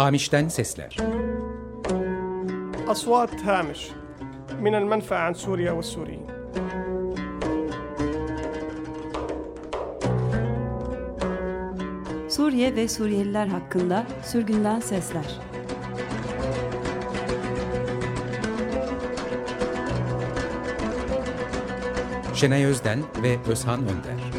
Hamişten Sesler أصوات هامش من المنفى عن سوريا والسوريين Suriye ve Suriyeliler hakkında sürgünden sesler. Şenay Özden ve Özhan Önder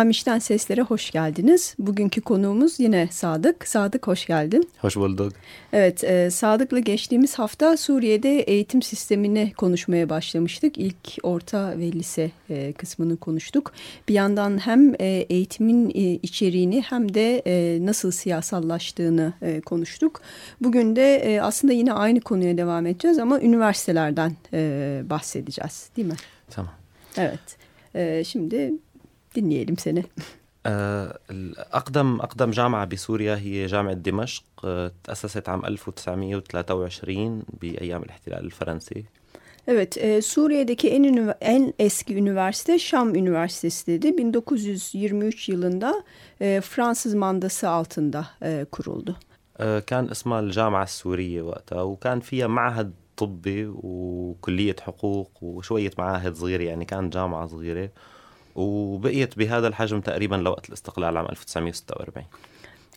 Hamiş'ten seslere hoş geldiniz. Bugünkü konuğumuz yine Sadık. Sadık hoş geldin. Hoş bulduk. Evet, e, Sadık'la geçtiğimiz hafta Suriye'de eğitim sistemini konuşmaya başlamıştık. İlk orta ve lise e, kısmını konuştuk. Bir yandan hem e, eğitimin e, içeriğini hem de e, nasıl siyasallaştığını e, konuştuk. Bugün de e, aslında yine aynı konuya devam edeceğiz ama üniversitelerden e, bahsedeceğiz değil mi? Tamam. Evet. E, şimdi dinleyelim seni. آه، أقدم أقدم جامعة بسوريا هي جامعة دمشق آه، تأسست عام 1923 بأيام الاحتلال الفرنسي Evet, e, Suriye'deki en ünü- en eski üniversite Şam Üniversitesi dedi. 1923 yılında e, Fransız mandası altında e, kuruldu. آه، كان اسمها الجامعة السورية وقتها وكان فيها معهد طبي وكلية حقوق وشوية معاهد صغيرة يعني كانت جامعة صغيرة وبقيت بهذا الحجم تقريبا لوقت الاستقلال عام 1946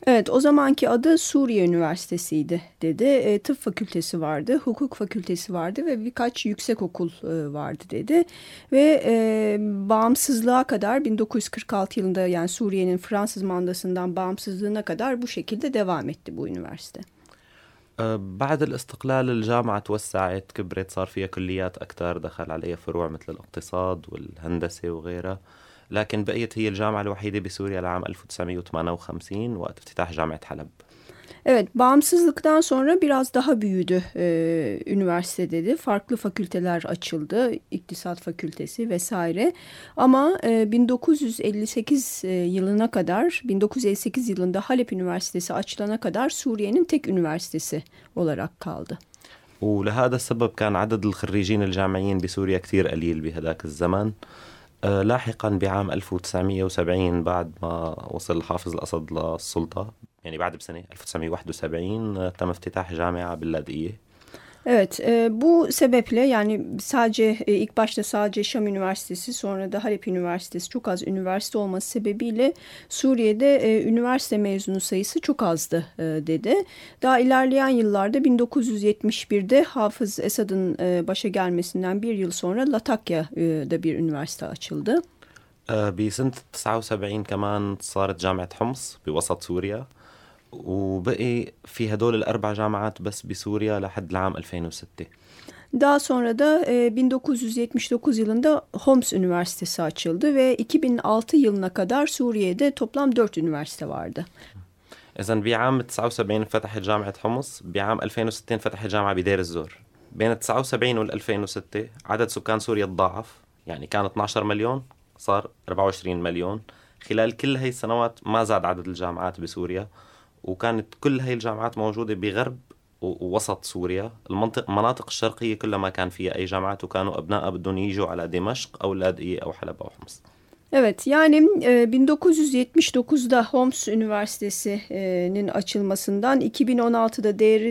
Evet, o zamanki adı Suriye Üniversitesi'ydi dedi. E, tıp fakültesi vardı, hukuk fakültesi vardı ve birkaç yüksek okul e, vardı dedi. Ve e, bağımsızlığa kadar 1946 yılında yani Suriye'nin Fransız mandasından bağımsızlığına kadar bu şekilde devam etti bu üniversite. آه، بعد الاستقلال الجامعة توسعت كبرت صار فيها كليات أكثر دخل عليها فروع مثل الاقتصاد والهندسة وغيرها. لكن بقيت هي الجامعة الوحيدة بسوريا لعام 1958 وقت افتتاح جامعة حلب. Evet, bağımsızlıktan sonra biraz daha büyüdü e, üniversite dedi. Farklı fakülteler açıldı, iktisat fakültesi vesaire. Ama e, 1958 e, yılına kadar, 1958 yılında Halep Üniversitesi açılana kadar Suriye'nin tek üniversitesi olarak kaldı. ولهذا السبب كان عدد الخريجين الجامعيين بسوريا كتير قليل بهداك الزمن آه، لاحقا بعام 1970 بعد ما وصل حافظ الأسد للسلطة يعني بعد بسنة 1971 آه، تم افتتاح جامعة باللاذقية Evet, e, bu sebeple yani sadece e, ilk başta sadece Şam Üniversitesi sonra da Halep Üniversitesi çok az üniversite olması sebebiyle Suriye'de e, üniversite mezunu sayısı çok azdı e, dedi. Daha ilerleyen yıllarda 1971'de Hafız Esad'ın e, başa gelmesinden bir yıl sonra Latakya'da bir üniversite açıldı. آه، بسنة 79 كمان صارت جامعة حمص بوسط سوريا وبقي في هدول الأربع جامعات بس بسوريا لحد العام 2006 Daha sonra da e, 1979 yılında Homs Üniversitesi açıldı ve 2006 yılına kadar Suriye'de toplam 4 üniversite vardı. إذا بعام 79 فتحت جامعة حمص بعام 2006 فتحت جامعة بدير الزور. بين ال 79 وال 2006 عدد سكان سوريا تضاعف يعني كان 12 مليون صار 24 مليون. خلال كل هاي السنوات ما زاد عدد الجامعات بسوريا. وكانت كل هاي الجامعات موجودة بغرب ووسط سوريا. المنطق المناطق الشرقية كلها ما كان فيها أي جامعات وكانوا أبنائها بدهم يجوا على دمشق أو لاذقية أو حلب أو حمص. Evet yani e, 1979'da Homs Üniversitesi'nin açılmasından 2016'da Deir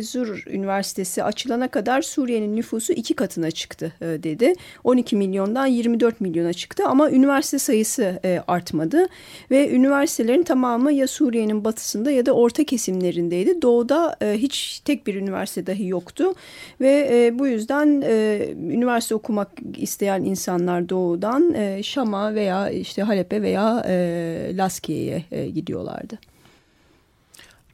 Üniversitesi açılana kadar Suriye'nin nüfusu iki katına çıktı dedi. 12 milyondan 24 milyona çıktı ama üniversite sayısı artmadı ve üniversitelerin tamamı ya Suriye'nin batısında ya da orta kesimlerindeydi. Doğuda hiç tek bir üniversite dahi yoktu ve bu yüzden üniversite okumak isteyen insanlar doğudan Şam'a veya işte Halep'e veya e, Laskiye'ye e, gidiyorlardı.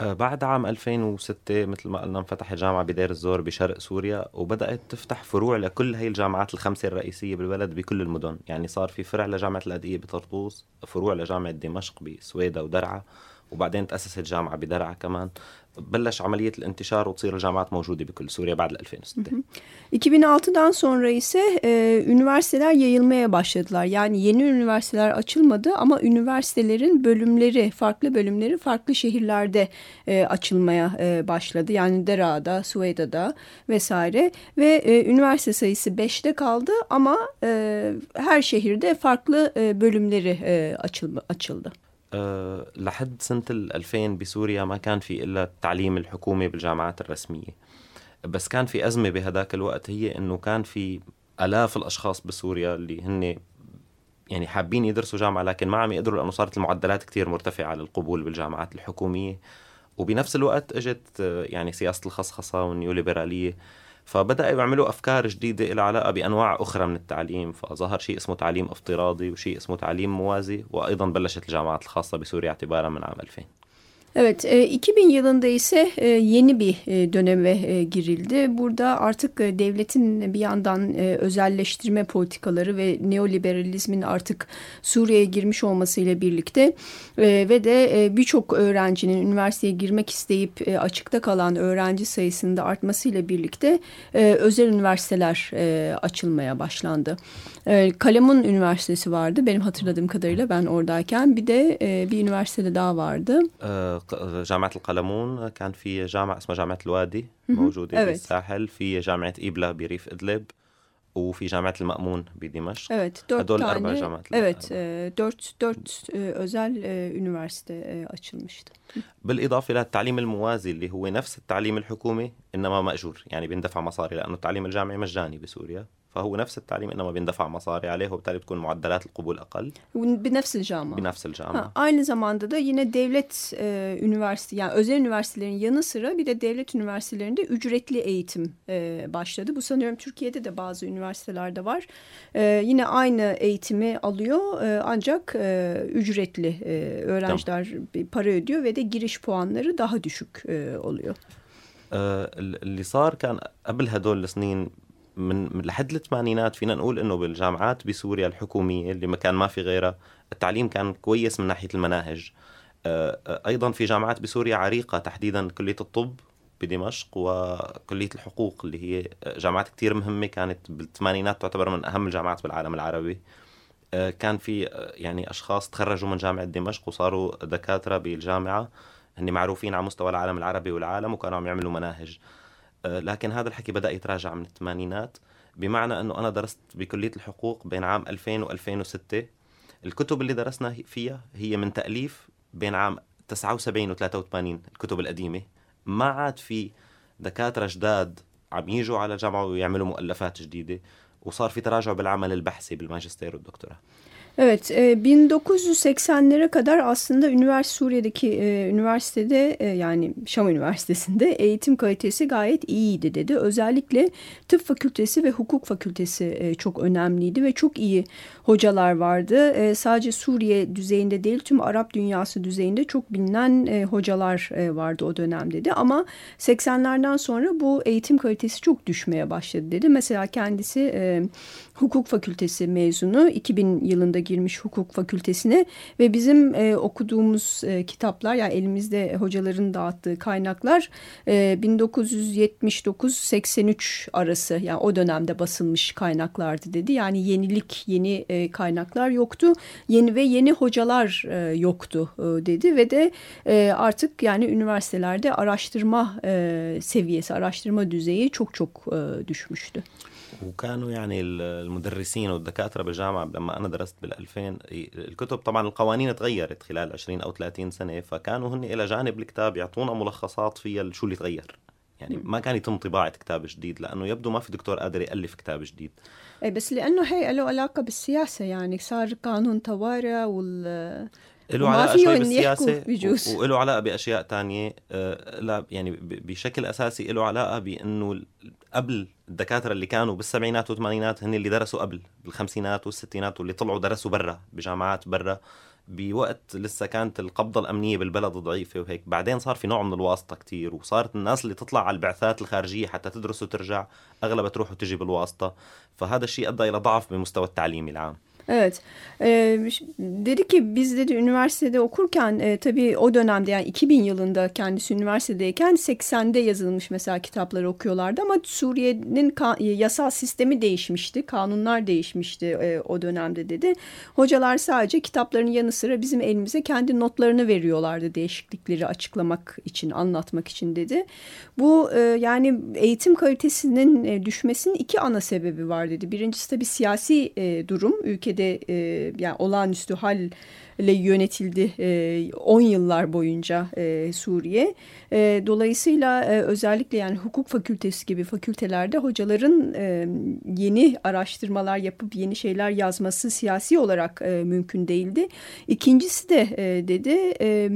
آه، بعد عام 2006 مثل ما قلنا انفتح جامعة بدير الزور بشرق سوريا وبدأت تفتح فروع لكل هي الجامعات الخمسة الرئيسية بالبلد بكل المدن يعني صار في فرع لجامعة اللاذقية بطرطوس فروع لجامعة دمشق بسويدا ودرعا وبعدين تأسست جامعة بدرعا كمان بلش عملية الانتشار وتصير الجامعات موجودة بكل سوريا بعد 2006 2006'dan sonra ise e, üniversiteler yayılmaya başladılar. Yani yeni üniversiteler açılmadı ama üniversitelerin bölümleri, farklı bölümleri farklı şehirlerde e, açılmaya e, başladı. Yani Dera'da, Sueda'da vesaire ve e, üniversite sayısı 5'te kaldı ama e, her şehirde farklı e, bölümleri e, açıldı. açıldı. أه لحد سنة ال 2000 بسوريا ما كان في إلا التعليم الحكومي بالجامعات الرسمية. بس كان في أزمة بهداك الوقت هي إنه كان في آلاف الأشخاص بسوريا اللي هن يعني حابين يدرسوا جامعة لكن ما عم يقدروا لأنه صارت المعدلات كتير مرتفعة للقبول بالجامعات الحكومية. وبنفس الوقت إجت يعني سياسة الخصخصة والنيوليبرالية. فبدأوا يعملوا أفكار جديدة لها علاقة بأنواع أخرى من التعليم. فظهر شيء اسمه تعليم افتراضي وشيء اسمه تعليم موازي وأيضا بلشت الجامعات الخاصة بسوريا اعتبارا من عام 2000 Evet, 2000 yılında ise yeni bir döneme girildi. Burada artık devletin bir yandan özelleştirme politikaları ve neoliberalizmin artık Suriye'ye girmiş olmasıyla birlikte ve de birçok öğrencinin üniversiteye girmek isteyip açıkta kalan öğrenci sayısında artmasıyla birlikte özel üniversiteler açılmaya başlandı. Kalemun Üniversitesi vardı benim hatırladığım kadarıyla ben oradayken. Bir de bir üniversitede daha vardı. جامعة القلمون كان في جامعة اسمها جامعة الوادي موجودة في الساحل في جامعة إبلا بريف إدلب وفي جامعة المأمون بدمشق. Evet, dört هدول tane, أربع جامعات evet, e, dört, dört e, özel e, üniversite e, açılmıştı. بالإضافة للتعليم الموازي اللي هو نفس التعليم الحكومي إنما مأجور يعني بيندفع مصاري لأنه التعليم الجامعي مجاني بسوريا. فهو نفس التعليم انما بيندفع مصاري عليه وبالتالي بتكون معدلات القبول اقل بنفس الجامعه بنفس الجامعه ha, aynı zamanda da yine devlet e, üniversite yani özel üniversitelerin yanı sıra bir de devlet üniversitelerinde ücretli eğitim e, başladı. Bu sanıyorum Türkiye'de de bazı üniversitelerde var. E, yine aynı eğitimi alıyor e, ancak e, ücretli e, öğrenciler tamam. para ödüyor ve de giriş puanları daha düşük e, oluyor. اللي صار كان قبل هدول السنين من لحد الثمانينات فينا نقول إنه بالجامعات بسوريا الحكومية اللي ما كان ما في غيرها التعليم كان كويس من ناحية المناهج. أيضا في جامعات بسوريا عريقة تحديدا كلية الطب بدمشق وكلية الحقوق اللي هي جامعات كتير مهمة كانت بالثمانينات تعتبر من أهم الجامعات بالعالم العربي. كان في يعني أشخاص تخرجوا من جامعة دمشق وصاروا دكاترة بالجامعة هن معروفين على مستوى العالم العربي والعالم وكانوا عم يعملوا مناهج. لكن هذا الحكي بدأ يتراجع من الثمانينات بمعنى أنه أنا درست بكلية الحقوق بين عام 2000 و2006 الكتب اللي درسنا فيها هي من تأليف بين عام 79 و83 الكتب القديمة. ما عاد في دكاترة جداد عم يجوا على الجامعة ويعملوا مؤلفات جديدة وصار في تراجع بالعمل البحثي بالماجستير والدكتوراه. Evet, 1980'lere kadar aslında üniversite Suriye'deki e, üniversitede e, yani Şam Üniversitesi'nde eğitim kalitesi gayet iyiydi dedi. Özellikle tıp fakültesi ve hukuk fakültesi e, çok önemliydi ve çok iyi hocalar vardı. E, sadece Suriye düzeyinde değil tüm Arap dünyası düzeyinde çok bilinen e, hocalar e, vardı o dönem dedi. Ama 80'lerden sonra bu eğitim kalitesi çok düşmeye başladı dedi. Mesela kendisi e, hukuk fakültesi mezunu 2000 yılında girmiş hukuk fakültesine ve bizim e, okuduğumuz e, kitaplar yani elimizde hocaların dağıttığı kaynaklar e, 1979-83 arası yani o dönemde basılmış kaynaklardı dedi. Yani yenilik yeni e, kaynaklar yoktu. Yeni ve yeni hocalar e, yoktu e, dedi ve de e, artık yani üniversitelerde araştırma e, seviyesi, araştırma düzeyi çok çok e, düşmüştü. وكانوا يعني المدرسين والدكاترة بالجامعة لما أنا درست بال 2000 الكتب طبعا القوانين تغيرت خلال 20 أو 30 سنة فكانوا هن إلى جانب الكتاب يعطونا ملخصات فيها شو اللي تغير. يعني ما كان يتم طباعة كتاب جديد لأنه يبدو ما في دكتور قادر يألف كتاب جديد. اي بس لأنه هي له علاقة بالسياسة يعني صار قانون طوارئ وال له علاقة شوي بالسياسة وله علاقة بأشياء تانية. لا يعني بشكل أساسي له علاقة بأنه قبل الدكاترة اللي كانوا بالسبعينات والثمانينات هن اللي درسوا قبل بالخمسينات والستينات واللي طلعوا درسوا برا بجامعات برا بوقت لسه كانت القبضة الأمنية بالبلد ضعيفة وهيك. بعدين صار في نوع من الواسطة كتير وصارت الناس اللي تطلع على البعثات الخارجية حتى تدرس وترجع أغلبها تروح وتجي بالواسطة. فهذا الشيء أدى إلى ضعف بمستوى التعليمي العام. Evet. Ee, dedi ki biz dedi üniversitede okurken e, tabii o dönemde yani 2000 yılında kendisi üniversitedeyken 80'de yazılmış mesela kitapları okuyorlardı ama Suriye'nin yasal sistemi değişmişti. Kanunlar değişmişti e, o dönemde dedi. Hocalar sadece kitapların yanı sıra bizim elimize kendi notlarını veriyorlardı değişiklikleri açıklamak için, anlatmak için dedi. Bu e, yani eğitim kalitesinin e, düşmesinin iki ana sebebi var dedi. Birincisi tabii siyasi e, durum ülkede e, yani olağanüstü hal ile yönetildi 10 e, yıllar boyunca e, Suriye. E, dolayısıyla e, özellikle yani hukuk fakültesi gibi fakültelerde hocaların e, yeni araştırmalar yapıp yeni şeyler yazması siyasi olarak e, mümkün değildi. İkincisi de e, dedi... E,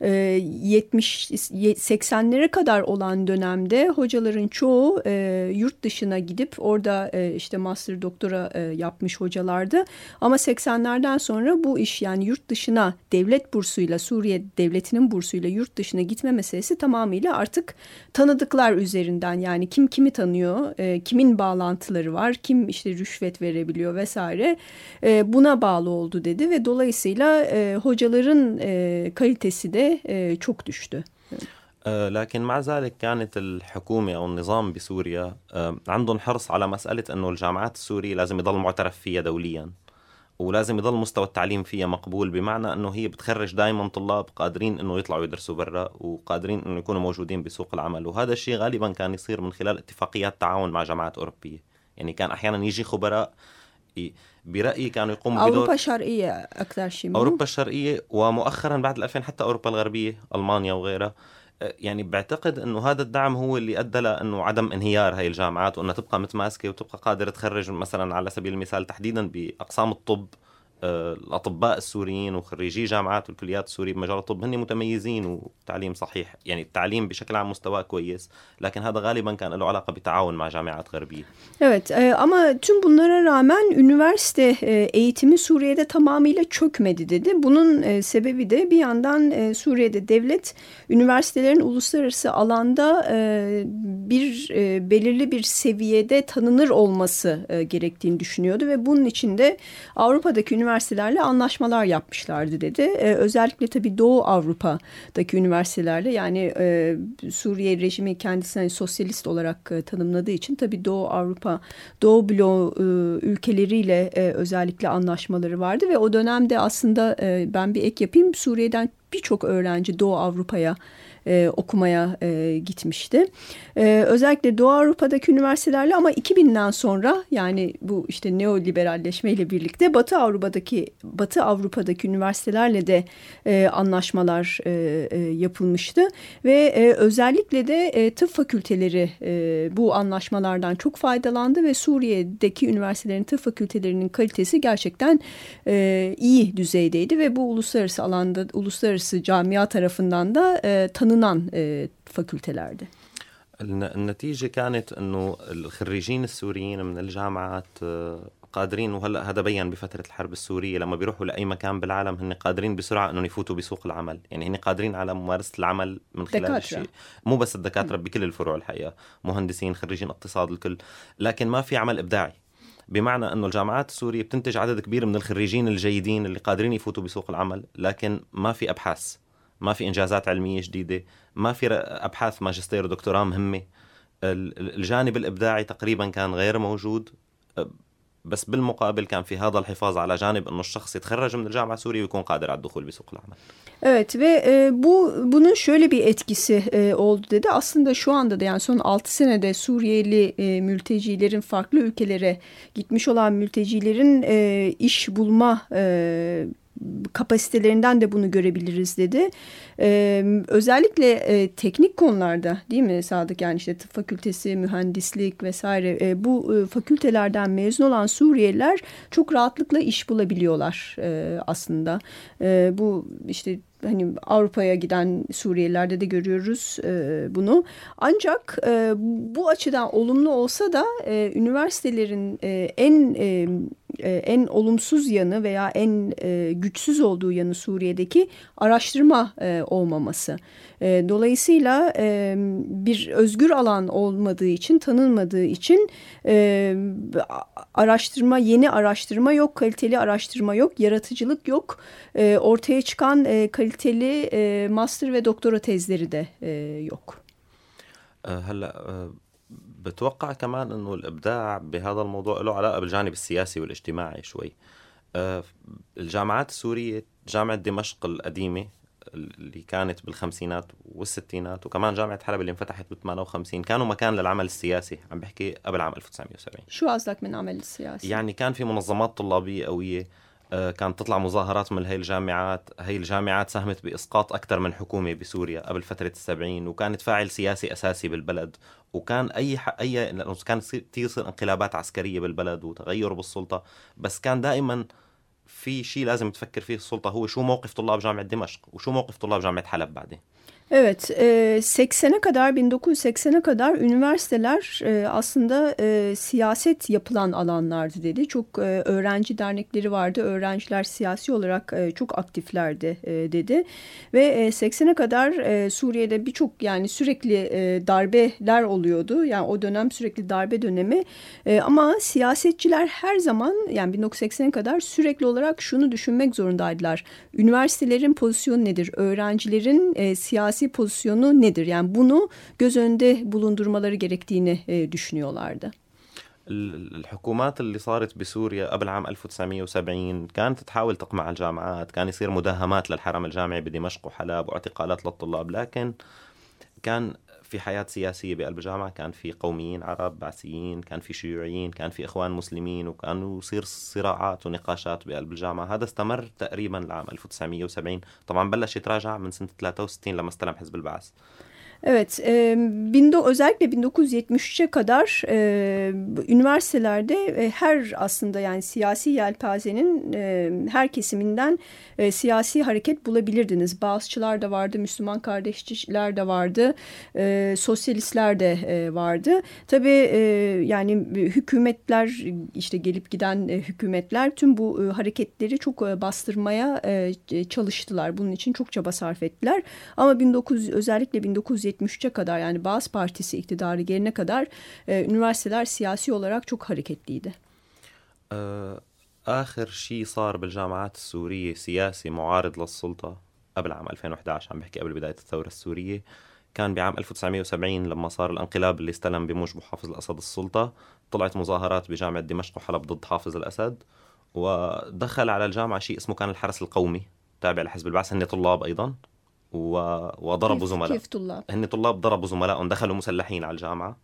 70 ee, 80'lere kadar olan dönemde hocaların çoğu e, yurt dışına gidip orada e, işte master doktora e, yapmış hocalardı. Ama 80'lerden sonra bu iş yani yurt dışına devlet bursuyla Suriye devletinin bursuyla yurt dışına gitme meselesi tamamıyla artık tanıdıklar üzerinden yani kim kimi tanıyor, e, kimin bağlantıları var, kim işte rüşvet verebiliyor vesaire e, buna bağlı oldu dedi ve dolayısıyla e, hocaların e, kalitesi de çok düştü. لكن مع ذلك كانت الحكومة أو النظام بسوريا عندهم حرص على مسألة أنه الجامعات السورية لازم يضل معترف فيها دوليا ولازم يضل مستوى التعليم فيها مقبول بمعنى أنه هي بتخرج دائما طلاب قادرين أنه يطلعوا يدرسوا برا وقادرين أنه يكونوا موجودين بسوق العمل وهذا الشيء غالبا كان يصير من خلال اتفاقيات تعاون مع جامعات أوروبية يعني كان أحيانا يجي خبراء برأيي كانوا يقوموا بدور أوروبا الشرقية أكثر شيء أوروبا الشرقية ومؤخرا بعد 2000 حتى أوروبا الغربية ألمانيا وغيرها. أه، يعني بعتقد إنه هذا الدعم هو اللي أدى لإنه عدم انهيار هاي الجامعات وإنها تبقى متماسكة وتبقى قادرة تخرج مثلا على سبيل المثال تحديدا بأقسام الطب. الاطباء السوريين وخريجي جامعات والكليات السوريه بمجال الطب هن متميزين وتعليم صحيح يعني التعليم بشكل عام مستواه كويس لكن هذا غالبا كان له علاقه بتعاون مع جامعات غربيه. Evet e, ama tüm bunlara rağmen üniversite e, eğitimi Suriye'de tamamıyla çökmedi dedi. Bunun e, sebebi de bir yandan e, Suriye'de devlet üniversitelerin uluslararası alanda e, bir e, belirli bir seviyede tanınır olması e, gerektiğini düşünüyordu ve bunun için de Avrupa'daki üniversiteler üniversitelerle anlaşmalar yapmışlardı dedi. E, özellikle tabii Doğu Avrupa'daki üniversitelerle yani e, Suriye rejimi kendisini hani sosyalist olarak e, tanımladığı için tabii Doğu Avrupa, Doğu Bloğu e, ülkeleriyle e, özellikle anlaşmaları vardı ve o dönemde aslında e, ben bir ek yapayım Suriye'den birçok öğrenci Doğu Avrupa'ya e, okumaya e, gitmişti. E, özellikle Doğu Avrupa'daki üniversitelerle ama 2000'den sonra yani bu işte neoliberalleşmeyle birlikte Batı Avrupa'daki Batı Avrupa'daki üniversitelerle de e, anlaşmalar e, e, yapılmıştı. Ve e, özellikle de e, tıp fakülteleri e, bu anlaşmalardan çok faydalandı ve Suriye'deki üniversitelerin tıp fakültelerinin kalitesi gerçekten e, iyi düzeydeydi. Ve bu uluslararası alanda uluslararası camia tarafından da e, tanınmıştı tanınan e, fakültelerdi. النتيجة كانت أنه الخريجين السوريين من الجامعات قادرين وهلأ هذا بين بفترة الحرب السورية لما بيروحوا لأي مكان بالعالم هن قادرين بسرعة أنهم يفوتوا بسوق العمل. يعني هن قادرين على ممارسة العمل من خلال دكاترة. الشيء. مو بس الدكاترة بكل الفروع الحقيقة. مهندسين خريجين اقتصاد الكل. لكن ما في عمل إبداعي. بمعنى أنه الجامعات السورية بتنتج عدد كبير من الخريجين الجيدين اللي قادرين يفوتوا بسوق العمل لكن ما في أبحاث. ما في انجازات علميه جديده ما في ابحاث ماجستير ودكتوراه مهمه الجانب الابداعي تقريبا كان غير موجود بس بالمقابل كان في هذا الحفاظ على جانب انه الشخص يتخرج من الجامعه السوريه ويكون قادر على الدخول بسوق العمل. Evet ve e, bu bunun şöyle bir etkisi e, oldu dedi. Aslında şu anda da yani son 6 senede Suriyeli e, mültecilerin farklı ülkelere gitmiş olan mültecilerin e, iş bulma e, kapasitelerinden de bunu görebiliriz dedi. Ee, özellikle e, teknik konularda değil mi Sadık yani işte tıp fakültesi, mühendislik vesaire e, bu e, fakültelerden mezun olan Suriyeliler çok rahatlıkla iş bulabiliyorlar e, aslında. E, bu işte hani Avrupa'ya giden Suriyelilerde de görüyoruz e, bunu. Ancak e, bu açıdan olumlu olsa da e, üniversitelerin e, en e, e, en olumsuz yanı veya en e, güçsüz olduğu yanı Suriye'deki araştırma e, olmaması. E, dolayısıyla e, bir özgür alan olmadığı için, tanınmadığı için e, araştırma, yeni araştırma yok, kaliteli araştırma yok, yaratıcılık yok. E, ortaya çıkan e, kaliteli e, master ve doktora tezleri de e, yok. هلا بتوقع كمان إنه الإبداع بهذا الموضوع له علاقة بالجانب السياسي والاجتماعي شوي الجامعات السورية جامعة دمشق القديمة اللي كانت بالخمسينات والستينات وكمان جامعة حلب اللي انفتحت ب 58 كانوا مكان للعمل السياسي عم بحكي قبل عام 1970 شو قصدك من عمل السياسي؟ يعني كان في منظمات طلابية قوية كانت تطلع مظاهرات من هي الجامعات. هي الجامعات ساهمت بإسقاط أكثر من حكومة بسوريا قبل فترة السبعين وكانت فاعل سياسي أساسي بالبلد. وكان أي ح... أي كان تصير انقلابات عسكرية بالبلد وتغير بالسلطة. بس كان دائما في شيء لازم تفكر فيه السلطة هو شو موقف طلاب جامعة دمشق وشو موقف طلاب جامعة حلب بعدين. Evet, 80'e kadar 1980'e kadar üniversiteler aslında siyaset yapılan alanlardı dedi. Çok öğrenci dernekleri vardı, öğrenciler siyasi olarak çok aktiflerdi dedi. Ve 80'e kadar Suriye'de birçok yani sürekli darbeler oluyordu. Yani o dönem sürekli darbe dönemi. Ama siyasetçiler her zaman yani 1980'e kadar sürekli olarak şunu düşünmek zorundaydılar. Üniversitelerin pozisyonu nedir? Öğrencilerin siyasi siyasi pozisyonu nedir? Yani bunu göz önünde bulundurmaları gerektiğini e, düşünüyorlardı. الحكومات اللي صارت بسوريا قبل عام 1970 كانت تحاول تقمع الجامعات كان يصير مداهمات للحرم الجامعي بدمشق وحلب واعتقالات للطلاب لكن كان في حياة سياسية بقلب الجامعة. كان في قوميين عرب بعثيين كان في شيوعيين كان في إخوان مسلمين وكانوا يصير صراعات ونقاشات بقلب الجامعة. هذا استمر تقريبا لعام 1970 طبعا بلش يتراجع من سنة 63 لما استلم حزب البعث. Evet, e, bindo, özellikle 1973'e kadar e, üniversitelerde e, her aslında yani siyasi yelpazenin e, her kesiminden e, siyasi hareket bulabilirdiniz. Bağızçılar da vardı, Müslüman kardeşçiler de vardı, e, sosyalistler de e, vardı. Tabii e, yani hükümetler işte gelip giden e, hükümetler tüm bu e, hareketleri çok e, bastırmaya e, çalıştılar. Bunun için çok çaba sarf ettiler. Ama 19 özellikle 1973'e kadar yani Bağız Partisi iktidarı gelene kadar e, üniversiteler siyasi olarak çok hareketliydi. آخر شيء صار بالجامعات السورية سياسي معارض للسلطة قبل عام 2011 عم بحكي قبل بداية الثورة السورية كان بعام 1970 لما صار الانقلاب اللي استلم بموجب حافظ الأسد السلطة طلعت مظاهرات بجامعة دمشق وحلب ضد حافظ الأسد ودخل على الجامعة شيء اسمه كان الحرس القومي تابع لحزب البعث هن طلاب أيضا و... وضربوا كيف زملاء. كيف طلاب؟ هن طلاب ضربوا زملائهم دخلوا مسلحين على الجامعة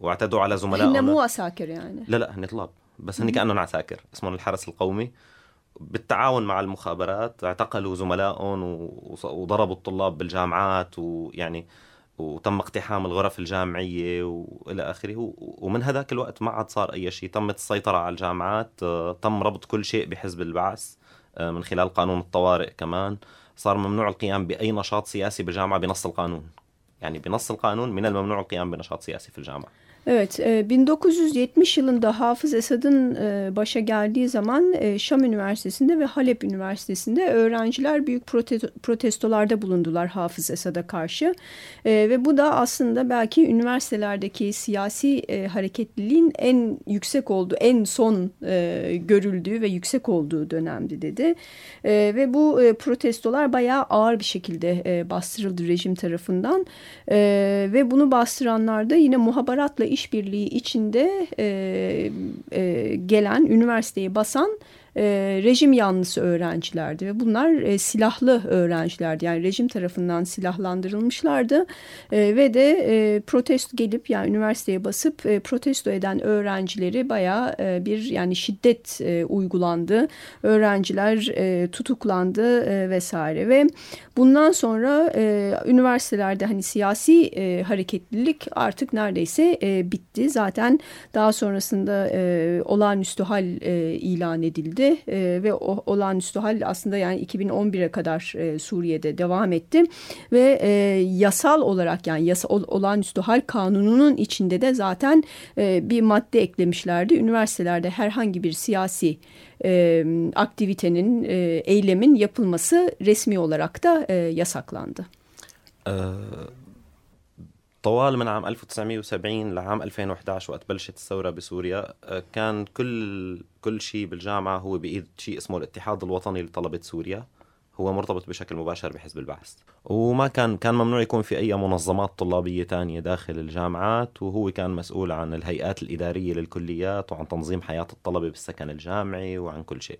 واعتدوا على زملائهم هن مو عساكر يعني. لا لا هن طلاب بس هن كأنهم عساكر اسمهم الحرس القومي. بالتعاون مع المخابرات اعتقلوا زملائهم وضربوا الطلاب بالجامعات ويعني وتم اقتحام الغرف الجامعية وإلى آخره. ومن هذاك الوقت ما عاد صار أي شيء. تمت السيطرة على الجامعات تم ربط كل شيء بحزب البعث من خلال قانون الطوارئ كمان. صار ممنوع القيام بأي نشاط سياسي بالجامعة بنص القانون. يعني بنص القانون من الممنوع القيام بنشاط سياسي في الجامعة Evet, 1970 yılında Hafız Esad'ın başa geldiği zaman Şam Üniversitesi'nde ve Halep Üniversitesi'nde öğrenciler büyük protestolarda bulundular Hafız Esad'a karşı. Ve bu da aslında belki üniversitelerdeki siyasi hareketliliğin en yüksek olduğu, en son görüldüğü ve yüksek olduğu dönemdi dedi. Ve bu protestolar bayağı ağır bir şekilde bastırıldı rejim tarafından. Ve bunu bastıranlar da yine muhabaratla işbirliği içinde e, e, gelen, üniversiteyi basan e, rejim yanlısı öğrencilerdi ve bunlar e, silahlı öğrencilerdi. Yani rejim tarafından silahlandırılmışlardı e, ve de e, protesto gelip yani üniversiteye basıp e, protesto eden öğrencileri bayağı e, bir yani şiddet e, uygulandı. Öğrenciler e, tutuklandı e, vesaire ve bundan sonra e, üniversitelerde hani siyasi e, hareketlilik artık neredeyse e, bitti. Zaten daha sonrasında e, olağanüstü hal e, ilan edildi edildi e, ve o olağanüstü hal aslında yani 2011'e kadar e, Suriye'de devam etti ve e, yasal olarak yani yasa, olağanüstü hal kanununun içinde de zaten e, bir madde eklemişlerdi. Üniversitelerde herhangi bir siyasi e, aktivitenin, e, eylemin yapılması resmi olarak da e, yasaklandı. طوال من عام 1970 لعام 2011 وقت بلشت الثورة بسوريا كان كل كل شيء بالجامعة هو بإيد شيء اسمه الاتحاد الوطني لطلبة سوريا. هو مرتبط بشكل مباشر بحزب البعث. وما كان كان ممنوع يكون في أي منظمات طلابية تانية داخل الجامعات وهو كان مسؤول عن الهيئات الإدارية للكليات وعن تنظيم حياة الطلبة بالسكن الجامعي وعن كل شيء.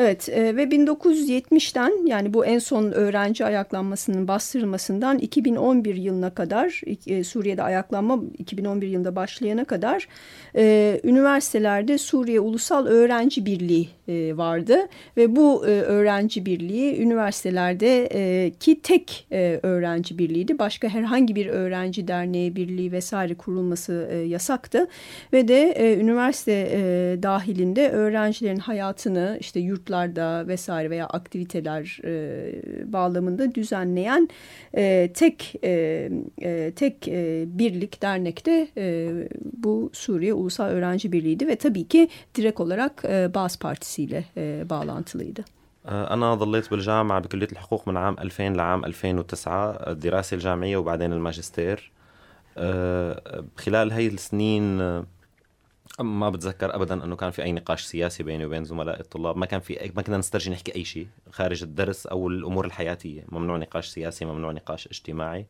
Evet e, ve 1970'ten yani bu en son öğrenci ayaklanmasının bastırılmasından 2011 yılına kadar e, Suriye'de ayaklanma 2011 yılında başlayana kadar e, üniversitelerde Suriye Ulusal Öğrenci Birliği e, vardı ve bu e, öğrenci birliği üniversitelerde e, tek e, öğrenci birliğiydi. Başka herhangi bir öğrenci derneği birliği vesaire kurulması e, yasaktı ve de e, üniversite e, dahilinde öğrencilerin hayatını işte yurtlarda vesaire veya aktiviteler e, bağlamında düzenleyen e, tek e, e, tek e, birlik dernekte e, bu Suriye Ulusal Öğrenci Birliği'ydi ve tabii ki direkt olarak e, Baas Partisi'yle e, bağlantılıydı. أنا ظليت بالجامعة بكلية الحقوق من عام 2000 لعام 2009 الدراسة الجامعية وبعدين الماجستير خلال هاي السنين ما بتذكر ابدا إنه كان في أي نقاش سياسي بيني وبين زملاء الطلاب. ما كان في ما كنا نسترجي نحكي أي شيء خارج الدرس أو الأمور الحياتية. ممنوع نقاش سياسي ممنوع نقاش اجتماعي.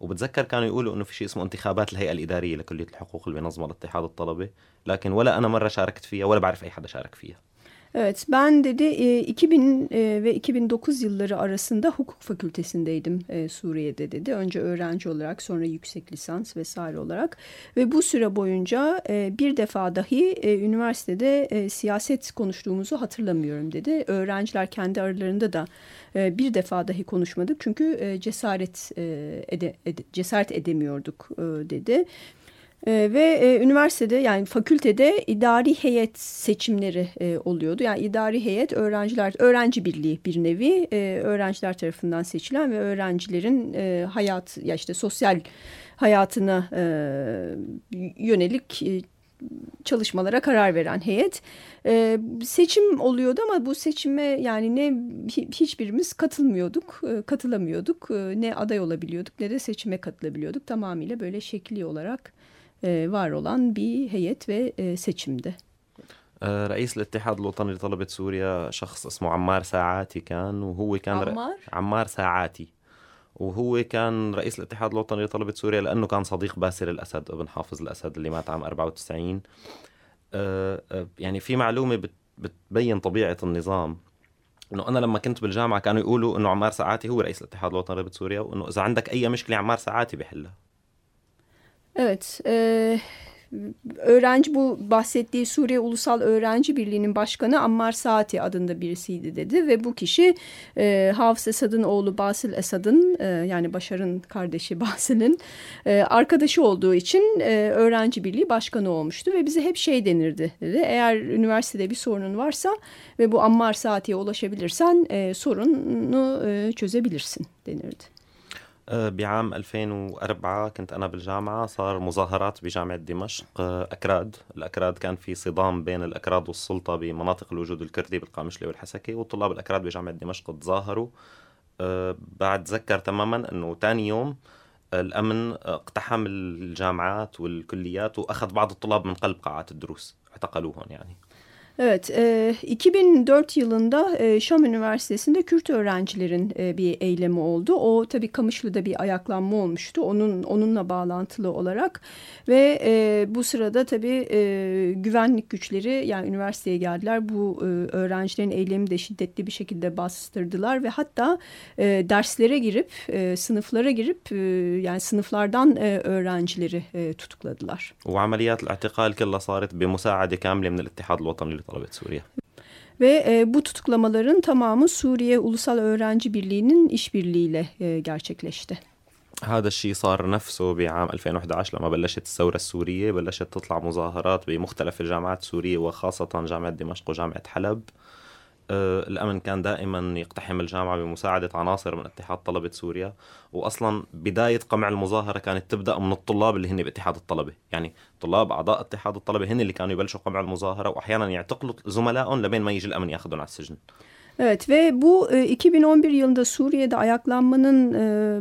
وبتذكر كانوا يقولوا إنه في شيء اسمه انتخابات الهيئة الإدارية لكلية الحقوق اللي بينظمها الاتحاد الطلبه لكن ولا أنا مرة شاركت فيها ولا بعرف أي حدا شارك فيها. Evet ben dedi 2000 ve 2009 yılları arasında hukuk fakültesindeydim Suriye'de dedi. Önce öğrenci olarak sonra yüksek lisans vesaire olarak ve bu süre boyunca bir defa dahi üniversitede siyaset konuştuğumuzu hatırlamıyorum dedi. Öğrenciler kendi aralarında da bir defa dahi konuşmadık çünkü cesaret ede, ede, cesaret edemiyorduk dedi. E, ve e, üniversitede yani fakültede idari heyet seçimleri e, oluyordu. Yani idari heyet öğrenciler, öğrenci birliği bir nevi e, öğrenciler tarafından seçilen ve öğrencilerin e, hayat ya işte sosyal hayatına e, yönelik e, çalışmalara karar veren heyet. E, seçim oluyordu ama bu seçime yani ne hiçbirimiz katılmıyorduk, e, katılamıyorduk. E, ne aday olabiliyorduk ne de seçime katılabiliyorduk. Tamamıyla böyle şekli olarak var olan bir heyet ve seçimdi. رئيس الاتحاد الوطني لطلبة سوريا شخص اسمه عمار ساعاتي كان وهو كان عمار؟ عمار ساعاتي وهو كان رئيس الاتحاد الوطني لطلبة سوريا لأنه كان صديق باسل الأسد ابن حافظ الأسد اللي مات عام 94 يعني في معلومة بتبين طبيعة النظام إنه أنا لما كنت بالجامعة كانوا يقولوا إنه عمار ساعاتي هو رئيس الاتحاد الوطني لطلبة سوريا وإنه إذا عندك أي مشكلة عمار ساعاتي بيحلها Evet, e, öğrenci bu bahsettiği Suriye Ulusal Öğrenci Birliği'nin başkanı Ammar Saati adında birisiydi dedi ve bu kişi e, Hafız Esad'ın oğlu Basil Esad'ın e, yani Başar'ın kardeşi Basil'in e, arkadaşı olduğu için e, öğrenci birliği başkanı olmuştu ve bize hep şey denirdi dedi. Eğer üniversitede bir sorunun varsa ve bu Ammar Saati'ye ulaşabilirsen e, sorunu e, çözebilirsin denirdi. بعام 2004 كنت أنا بالجامعة صار مظاهرات بجامعة دمشق. أكراد الأكراد كان في صدام بين الأكراد والسلطة بمناطق الوجود الكردي بالقامشلي والحسكي والطلاب الأكراد بجامعة دمشق تظاهروا. بعد ذكر تماما أنه تاني يوم الأمن اقتحم الجامعات والكليات وأخذ بعض الطلاب من قلب قاعات الدروس اعتقلوهم يعني. Evet, e, 2004 yılında e, Şam Üniversitesi'nde Kürt öğrencilerin e, bir eylemi oldu. O tabii Kamışlı'da bir ayaklanma olmuştu. Onun onunla bağlantılı olarak ve e, bu sırada tabii e, güvenlik güçleri yani üniversiteye geldiler. Bu e, öğrencilerin eylemi de şiddetli bir şekilde bastırdılar ve hatta e, derslere girip e, sınıflara girip e, yani sınıflardan e, öğrencileri e, tutukladılar. وعمليات الاعتقال كلها صارت بمساعدة كاملة من الاتحاد الوطني طلبة سوريا ve e, bu tutuklamaların tamamı Suriye Ulusal Öğrenci Birliği'nin işbirliğiyle e, gerçekleşti. هذا الشيء صار نفسه بعام 2011 لما بلشت الثورة السورية بلشت تطلع مظاهرات بمختلف الجامعات السورية وخاصة جامعة دمشق وجامعة حلب آه، الأمن كان دائما يقتحم الجامعة بمساعدة عناصر من اتحاد طلبة سوريا. وأصلا بداية قمع المظاهرة كانت تبدأ من الطلاب اللي هن باتحاد الطلبة. يعني طلاب أعضاء اتحاد الطلبة هن اللي كانوا يبلشوا قمع المظاهرة وأحيانا يعتقلوا زملائهم لبين ما يجي الأمن ياخذهم على السجن. Evet ve bu 2011 yılında Suriye'de ayaklanmanın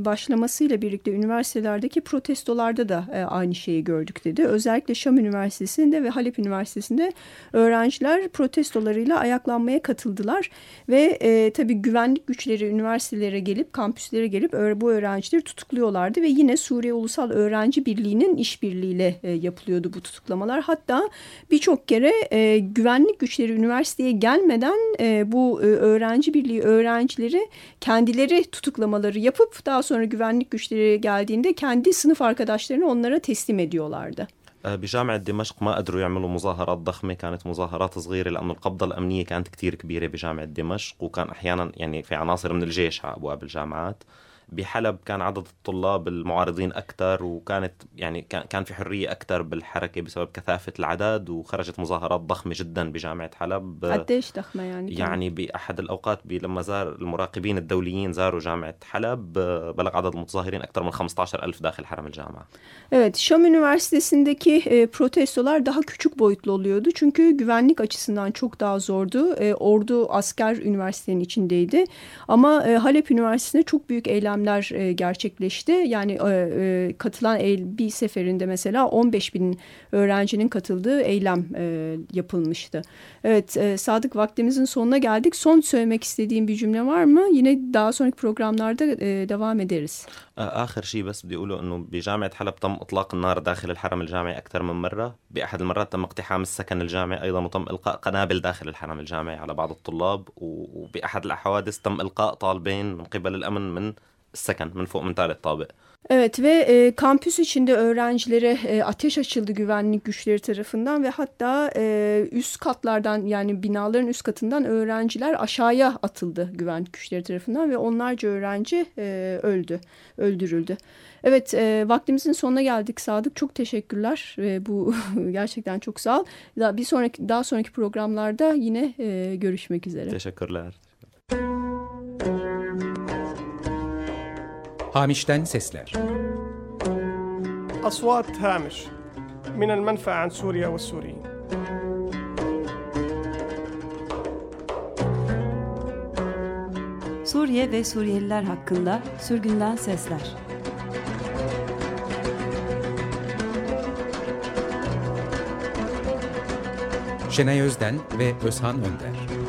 başlamasıyla birlikte üniversitelerdeki protestolarda da aynı şeyi gördük dedi. Özellikle Şam Üniversitesi'nde ve Halep Üniversitesi'nde öğrenciler protestolarıyla ayaklanmaya katıldılar. Ve e, tabii güvenlik güçleri üniversitelere gelip kampüslere gelip bu öğrencileri tutukluyorlardı. Ve yine Suriye Ulusal Öğrenci Birliği'nin işbirliğiyle e, yapılıyordu bu tutuklamalar. Hatta birçok kere e, güvenlik güçleri üniversiteye gelmeden e, bu e, öğrenci birliği öğrencileri kendileri tutuklamaları yapıp daha sonra güvenlik güçleri geldiğinde kendi sınıf arkadaşlarını onlara teslim ediyorlardı. بجامعة دمشق ما قدروا يعملوا مظاهرات ضخمة كانت مظاهرات صغيرة لأنه القبضة الأمنية كانت كتير كبيرة بجامعة دمشق وكان أحيانا يعني في عناصر من الجيش على أبواب الجامعات بحلب كان عدد الطلاب المعارضين أكثر وكانت يعني كان في حرية أكثر بالحركة بسبب كثافة العدد وخرجت مظاهرات ضخمة جدا بجامعة حلب قديش ضخمة يعني يعني بأحد الأوقات لما زار المراقبين الدوليين زاروا جامعة حلب بلغ عدد المتظاهرين أكثر من 15 ألف داخل حرم الجامعة Evet, Şam Üniversitesi'ndeki e, protestolar daha küçük boyutlu oluyordu. Çünkü güvenlik açısından çok daha zordu. E, ordu asker üniversitenin içindeydi. Ama e, Halep Üniversitesi'nde çok büyük eylemler e, gerçekleşti. Yani e, e, katılan el, bir seferinde mesela 15 bin öğrencinin katıldığı eylem e, yapılmıştı. Evet, e, Sadık vaktimizin sonuna geldik. Son söylemek istediğim bir cümle var mı? Yine daha sonraki programlarda e, devam ederiz. آخر شيء بس بدي أقوله أنه بجامعة حلب تم إطلاق النار داخل الحرم الجامعي أكثر من مرة بأحد المرات تم اقتحام السكن الجامعي أيضا وتم إلقاء قنابل داخل الحرم الجامعي على بعض الطلاب وبأحد الحوادث تم إلقاء طالبين من قبل الأمن من second men får, men tarih tabi. Evet ve e, kampüs içinde öğrencilere e, ateş açıldı güvenlik güçleri tarafından ve hatta e, üst katlardan yani binaların üst katından öğrenciler aşağıya atıldı güvenlik güçleri tarafından ve onlarca öğrenci e, öldü, öldürüldü. Evet e, vaktimizin sonuna geldik Sadık çok teşekkürler e, bu gerçekten çok sağ ol. Daha, bir sonraki daha sonraki programlarda yine e, görüşmek üzere. Teşekkürler. Hamiş'ten sesler. Aswat Hamish min el menfa an Suriye ve Suriyin. Suriye ve Suriyeliler hakkında sürgünden sesler. Şenay Özden ve Özhan Önder.